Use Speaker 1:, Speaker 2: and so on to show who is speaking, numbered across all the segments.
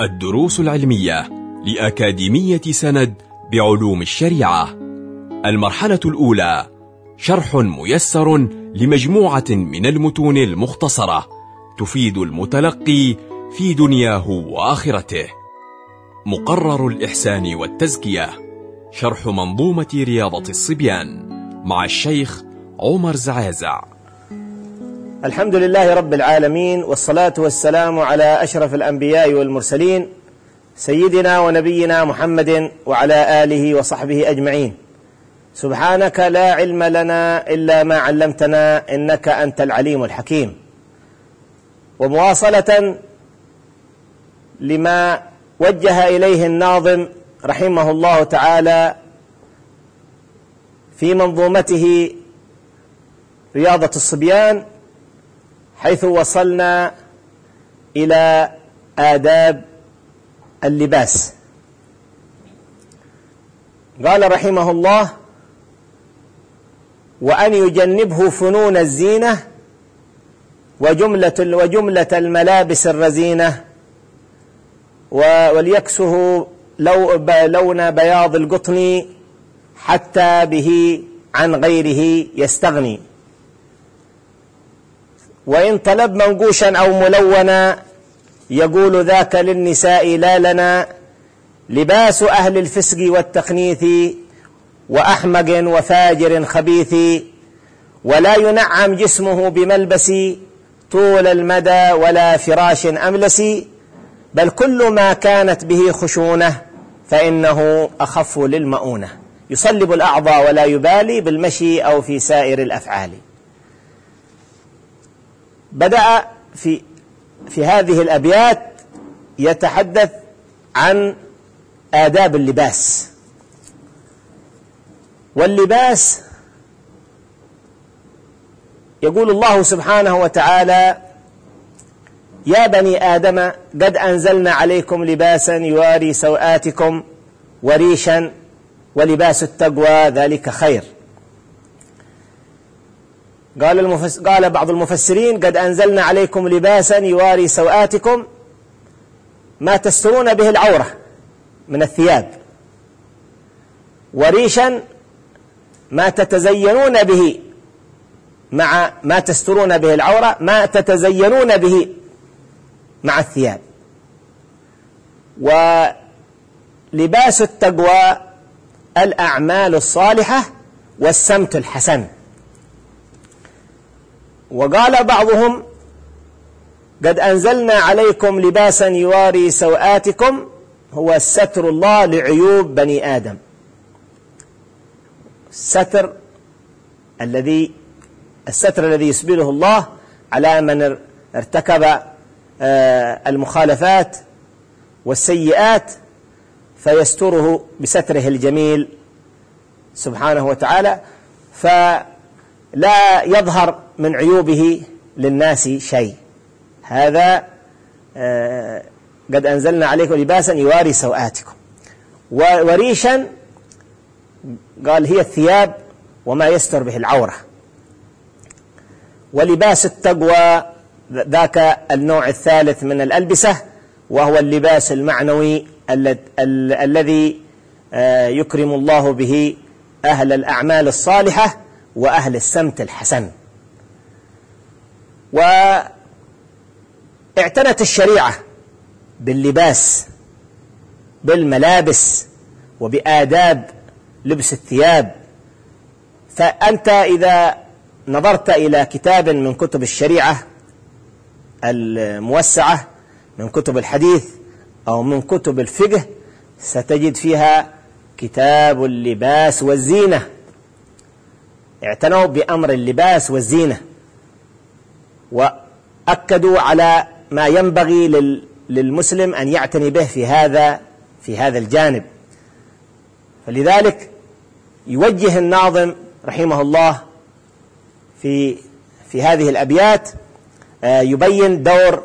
Speaker 1: الدروس العلمية لأكاديمية سند بعلوم الشريعة. المرحلة الأولى شرح ميسر لمجموعة من المتون المختصرة تفيد المتلقي في دنياه وآخرته. مقرر الإحسان والتزكية شرح منظومة رياضة الصبيان مع الشيخ عمر زعازع.
Speaker 2: الحمد لله رب العالمين والصلاة والسلام على أشرف الأنبياء والمرسلين سيدنا ونبينا محمد وعلى آله وصحبه أجمعين سبحانك لا علم لنا إلا ما علمتنا إنك أنت العليم الحكيم ومواصلة لما وجه إليه الناظم رحمه الله تعالى في منظومته رياضة الصبيان حيث وصلنا إلى آداب اللباس. قال رحمه الله وأن يجنبه فنون الزينة وجملة وجملة الملابس الرزينة وليكسه لو لون بياض القطن حتى به عن غيره يستغني. وإن طلب منقوشا أو ملونا يقول ذاك للنساء لا لنا لباس أهل الفسق والتخنيث وأحمق وفاجر خبيث ولا ينعم جسمه بملبس طول المدى ولا فراش أملس بل كل ما كانت به خشونة فإنه أخف للمؤونة. يصلب الأعضاء ولا يبالي بالمشي أو في سائر الأفعال. بدأ في في هذه الأبيات يتحدث عن آداب اللباس. واللباس يقول الله سبحانه وتعالى يا بني آدم قد أنزلنا عليكم لباسا يواري سوآتكم وريشا ولباس التقوى ذلك خير. قال المفس... قال بعض المفسرين قد أنزلنا عليكم لباسا يواري سوآتكم ما تسترون به العورة من الثياب. وريشا ما تتزينون به مع ما تسترون به العورة ما تتزينون به مع الثياب. ولباس التقوى الأعمال الصالحة والسمت الحسن. وقال بعضهم قد أنزلنا عليكم لباسا يواري سوآتكم هو ستر الله لعيوب بني آدم. الستر الذي الستر الذي يسبله الله على من ارتكب المخالفات والسيئات فيستره بستره الجميل سبحانه وتعالى. فلا يظهر من عيوبه للناس شيء. هذا قد أنزلنا عليكم لباسا يواري سوآتكم. وريشا قال هي الثياب وما يستر به العورة. ولباس التقوى ذاك النوع الثالث من الألبسة وهو اللباس المعنوي الذي يكرم الله به أهل الأعمال الصالحة وأهل السمت الحسن. واعتنت الشريعة باللباس بالملابس وبآداب لبس الثياب. فأنت إذا نظرت إلى كتاب من كتب الشريعة الموسعة من كتب الحديث أو من كتب الفقه ستجد فيها كتاب اللباس والزينة. اعتنوا بأمر اللباس والزينة وأكدوا على ما ينبغي للمسلم أن يعتني به في هذا في هذا الجانب. فلذلك يوجه الناظم رحمه الله في في هذه الأبيات يبين دور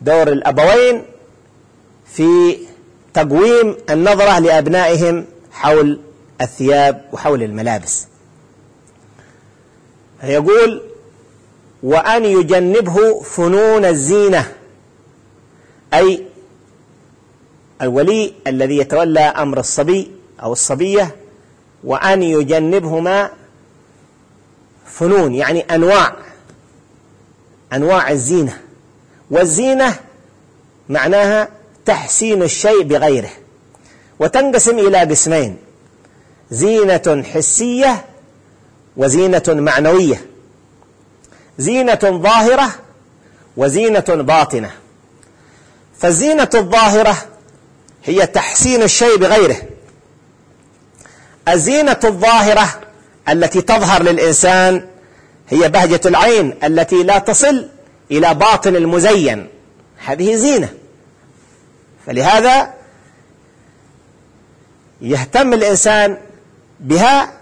Speaker 2: دور الأبوين في تقويم النظرة لأبنائهم حول الثياب وحول الملابس. يقول وأن يجنبه فنون الزينة أي الولي الذي يتولى أمر الصبي أو الصبية وأن يجنبهما فنون يعني أنواع أنواع الزينة. والزينة معناها تحسين الشيء بغيره وتنقسم إلى قسمين زينة حسية وزينة معنوية. زينة ظاهرة وزينة باطنة. فالزينة الظاهرة هي تحسين الشيء بغيره. الزينة الظاهرة التي تظهر للإنسان هي بهجة العين التي لا تصل إلى باطن المزين. هذه زينة. فلهذا يهتم الإنسان بها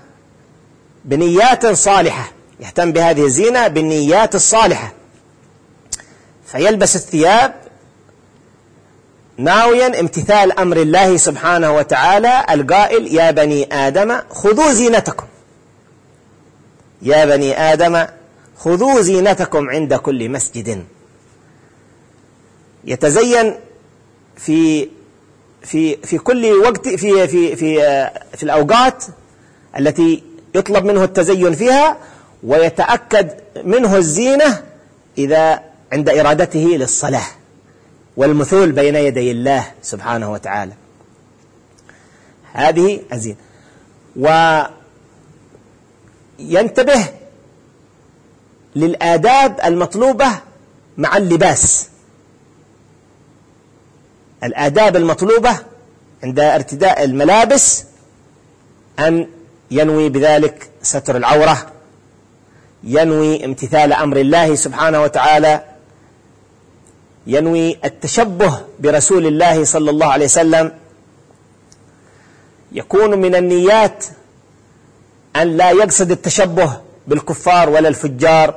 Speaker 2: بنيات صالحة يهتم بهذه الزينة بالنيات الصالحة. فيلبس الثياب ناويا امتثال أمر الله سبحانه وتعالى القائل يا بني آدم خذوا زينتكم. يا بني آدم خذوا زينتكم عند كل مسجد. يتزين في في في كل وقت في في في في الأوقات التي يطلب منه التزين فيها ويتأكد منه الزينة إذا عند إرادته للصلاة والمثول بين يدي الله سبحانه وتعالى. هذه الزينة. وينتبه للآداب المطلوبة مع اللباس. الآداب المطلوبة عند ارتداء الملابس أن ينوي بذلك ستر العورة ينوي امتثال أمر الله سبحانه وتعالى ينوي التشبه برسول الله صلى الله عليه وسلم. يكون من النيات أن لا يقصد التشبه بالكفار ولا الفجار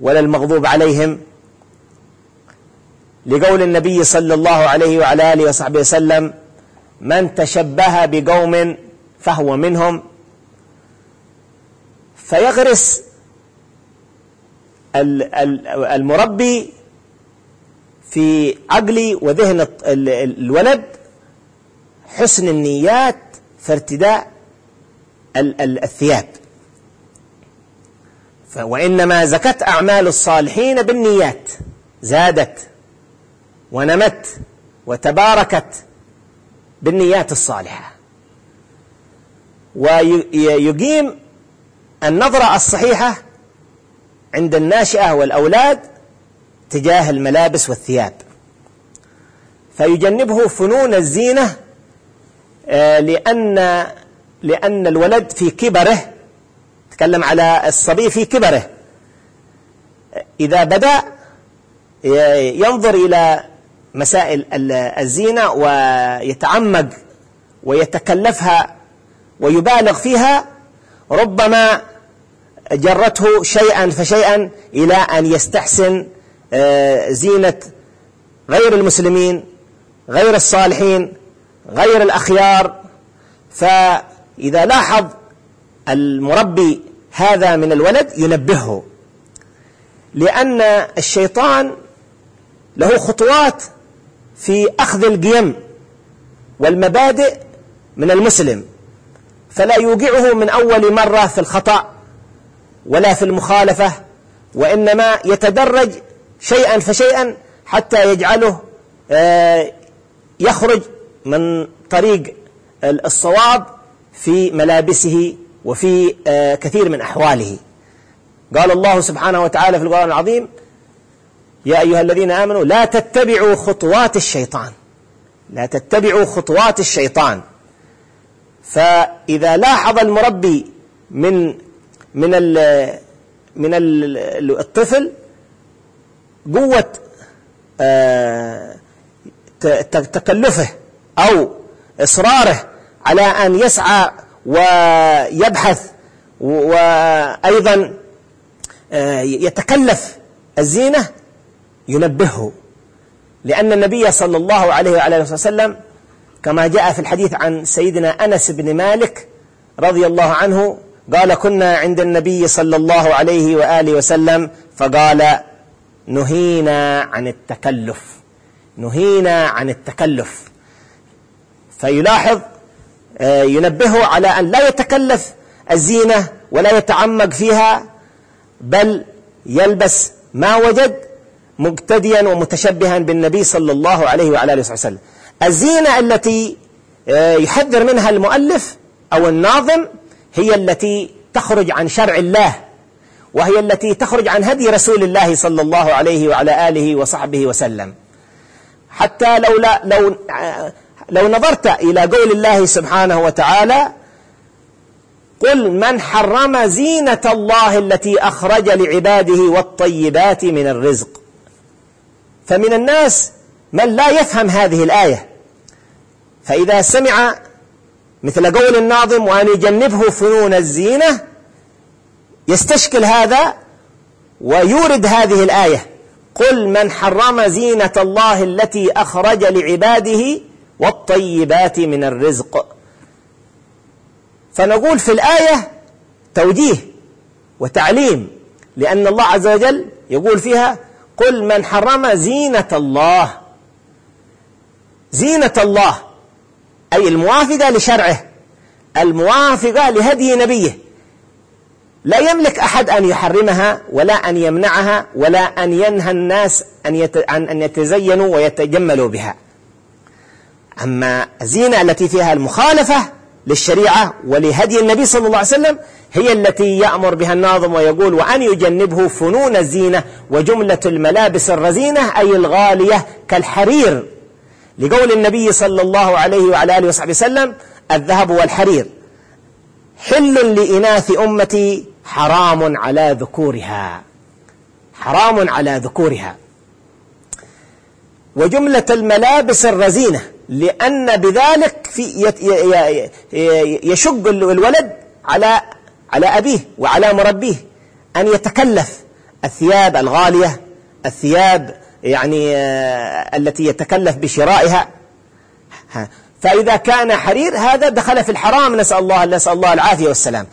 Speaker 2: ولا المغضوب عليهم. لقول النبي صلى الله عليه وعلى آله وصحبه وسلم من تشبه بقوم فهو منهم. فيغرس المربي في عقل وذهن الولد حسن النيات في ارتداء الثياب. وإنما زكت أعمال الصالحين بالنيات. زادت ونمت وتباركت بالنيات الصالحة. ويقيم النظرة الصحيحة عند الناشئة والأولاد تجاه الملابس والثياب. فيجنبه فنون الزينة آه، لأن لأن الولد في كبره تكلم على الصبي في كبره. إذا بدأ ينظر إلى مسائل الزينة ويتعمق ويتكلفها ويبالغ فيها ربما جرته شيئا فشيئا إلى أن يستحسن آه، زينة غير المسلمين غير الصالحين غير الأخيار. فإذا لاحظ المربي هذا من الولد ينبهه لأن الشيطان له خطوات في أخذ القيم والمبادئ من المسلم. فلا يوقعه من أول مرة في الخطأ ولا في المخالفة وإنما يتدرج شيئا فشيئا حتى يجعله آه، يخرج من طريق الصواب في ملابسه وفي آه، كثير من أحواله. قال الله سبحانه وتعالى في القرآن العظيم يا أيها الذين آمنوا لا تتبعوا خطوات الشيطان. لا تتبعوا خطوات الشيطان. فإذا لاحظ المربي من من ال من ال الطفل قوة آه، تكلفه أو إصراره على أن يسعى ويبحث وأيضا آه، يتكلف الزينة ينبهه. لأن النبي صلى الله عليه وعلى وسلم كما جاء في الحديث عن سيدنا أنس بن مالك رضي الله عنه قال كنا عند النبي صلى الله عليه وآله وسلم فقال نهينا عن التكلف نهينا عن التكلف فيلاحظ آه، ينبهه على أن لا يتكلف الزينة ولا يتعمق فيها بل يلبس ما وجد مقتديا ومتشبها بالنبي صلى الله عليه وعلى اله وسلم. الزينة التي آه، يحذر منها المؤلف أو الناظم هي التي تخرج عن شرع الله وهي التي تخرج عن هدي رسول الله صلى الله عليه وعلى آله وصحبه وسلم. حتى لو لا لو آه، لو نظرت إلى قول الله سبحانه وتعالى قل من حرم زينة الله التي أخرج لعباده والطيبات من الرزق فمن الناس من لا يفهم هذه الآية فإذا سمع مثل قول الناظم وأن يجنبه فنون الزينة يستشكل هذا ويورد هذه الآية قل من حرم زينة الله التي أخرج لعباده والطيبات من الرزق فنقول في الآية توجيه وتعليم لأن الله عز وجل يقول فيها قل من حرم زينة الله زينة الله أي الموافقة لشرعه الموافقة لهدي نبيه لا يملك أحد أن يحرمها ولا أن يمنعها ولا أن ينهى الناس أن. عن أن يتزينوا ويتجملوا بها أما الزينة التي فيها المخالفة للشريعة ولهدي النبي صلى الله عليه وسلم هي التي يأمر بها الناظم ويقول وأن يجنبه فنون الزينة وجملة الملابس الرزينة أي الغالية كالحرير لقول النبي صلى الله عليه وعلى آله وصحبه وسلم الذهب والحرير. حل لإناث أمتي حرام على ذكورها. حرام على ذكورها. وجملة الملابس الرزينة لأن بذلك في يشق الولد على على أبيه وعلى مربيه. أن يتكلف. الثياب الغالية الثياب يعني آه، التي يتكلف بشرائها. فإذا كان حرير هذا دخل في الحرام. نسأل الله نسأل الله العافية والسلام.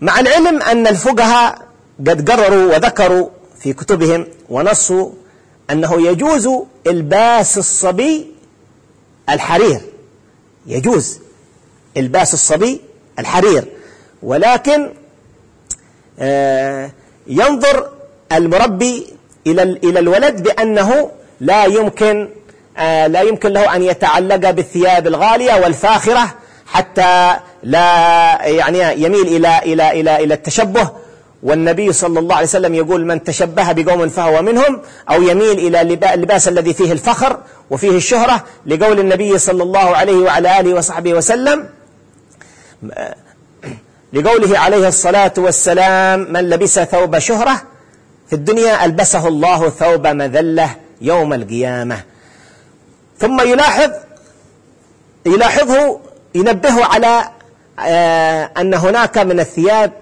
Speaker 2: مع العلم أن الفقهاء قد قرروا وذكروا في كتبهم ونصوا أنه يجوز إلباس الصبي الحرير. يجوز إلباس الصبي الحرير. ولكن آه، ينظر المربي إلى إلى الولد بأنه لا يمكن آه، لا يمكن له أن يتعلق بالثياب الغالية والفاخرة حتى لا يعني يميل إلى إلى إلى إلى التشبه. والنبي صلى الله عليه وسلم يقول من تشبه بقوم فهو منهم أو يميل إلى اللباس الذي فيه الفخر وفيه الشهرة لقول النبي صلى الله عليه وعلى آله وصحبه وسلم لقوله عليه الصلاة والسلام من لبس ثوب شهرة في الدنيا ألبسه الله ثوب مذلة يوم القيامة. ثم يلاحظ يلاحظه ينبهه على آه، أن هناك من الثياب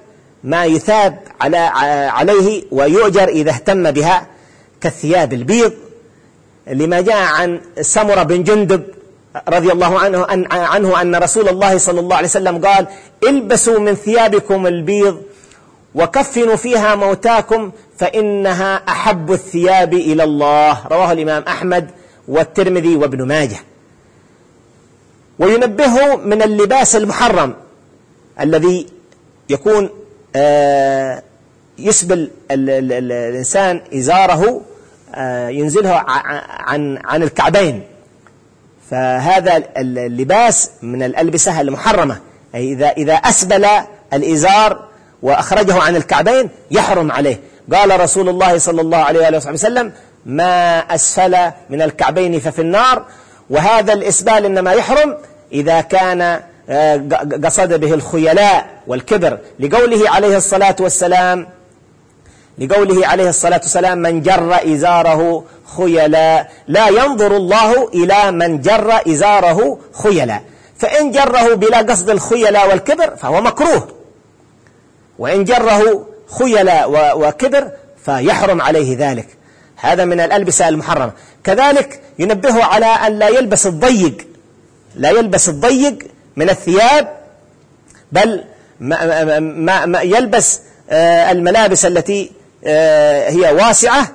Speaker 2: ما يثاب على عليه ويؤجر إذا اهتم بها كالثياب البيض لما جاء عن سمرة بن جندب رضي الله عنه أن عنه أن رسول الله صلى الله عليه وسلم قال البسوا من ثيابكم البيض وكفنوا فيها موتاكم فإنها أحب الثياب إلى الله. رواه الإمام أحمد والترمذي وابن ماجه. وينبهه من اللباس المحرم الذي يكون آه، يسبل الإنسان إزاره آه، ينزله عن عن الكعبين. فهذا اللباس من الألبسة المحرمة. أي إذا إذا أسبل الإزار وأخرجه عن الكعبين يحرم عليه. قال رسول الله صلى الله عليه وآله وسلم ما أسفل من الكعبين ففي النار وهذا الإسبال إنما يحرم إذا كان آه، قصد به الخيلاء والكبر. لقوله عليه الصلاة والسلام لقوله عليه الصلاة والسلام من جر إزاره خيلا لا ينظر الله إلى من جر إزاره خيلا فإن جره بلا قصد الخيلا والكبر فهو مكروه. وإن جره خيلا وكبر فيحرم عليه ذلك. هذا من الألبسة المحرمة. كذلك ينبهه على أن لا يلبس الضيق لا يلبس الضيق من الثياب بل ما ما ما يلبس آه، الملابس التي آه، هي واسعة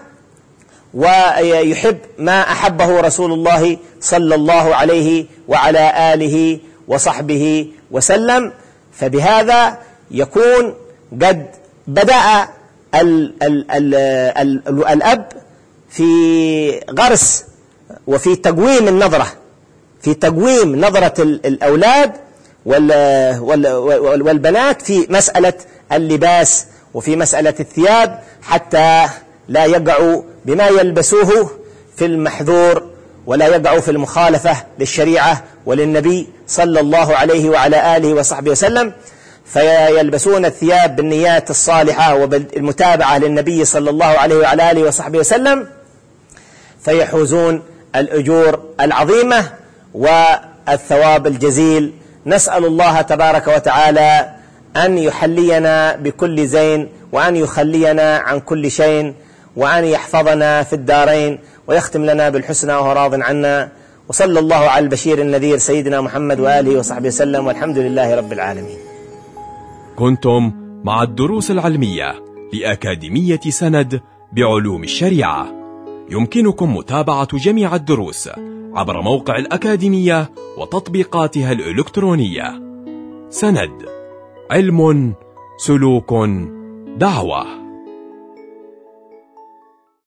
Speaker 2: ويحب ما أحبه رسول الله صلى الله عليه وعلى آله وصحبه وسلم. فبهذا يكون قد بدأ ال ال ال ال الأب في غرس وفي تقويم النظرة في تقويم نظرة الأولاد والبنات في مسألة اللباس وفي مسألة الثياب حتى لا يقعوا بما يلبسوه في المحذور ولا يقعوا في المخالفة للشريعة وللنبي صلى الله عليه وعلى آله وصحبه وسلم. فيلبسون الثياب بالنيات الصالحة وبالمتابعة للنبي صلى الله عليه وعلى آله وصحبه وسلم فيحوزون الأجور العظيمة والثواب الجزيل. نسأل الله تبارك وتعالى أن يحلينا بكل زين وأن يخلينا عن كل شيء وأن يحفظنا في الدارين ويختم لنا بالحسنى وهو راض عنا. وصلى الله على البشير النذير سيدنا محمد وآله وصحبه وسلم والحمد لله رب العالمين.
Speaker 1: كنتم مع الدروس العلمية لأكاديمية سند بعلوم الشريعة. يمكنكم متابعة جميع الدروس عبر موقع الأكاديمية وتطبيقاتها الإلكترونية. سند علم سلوك دعوة.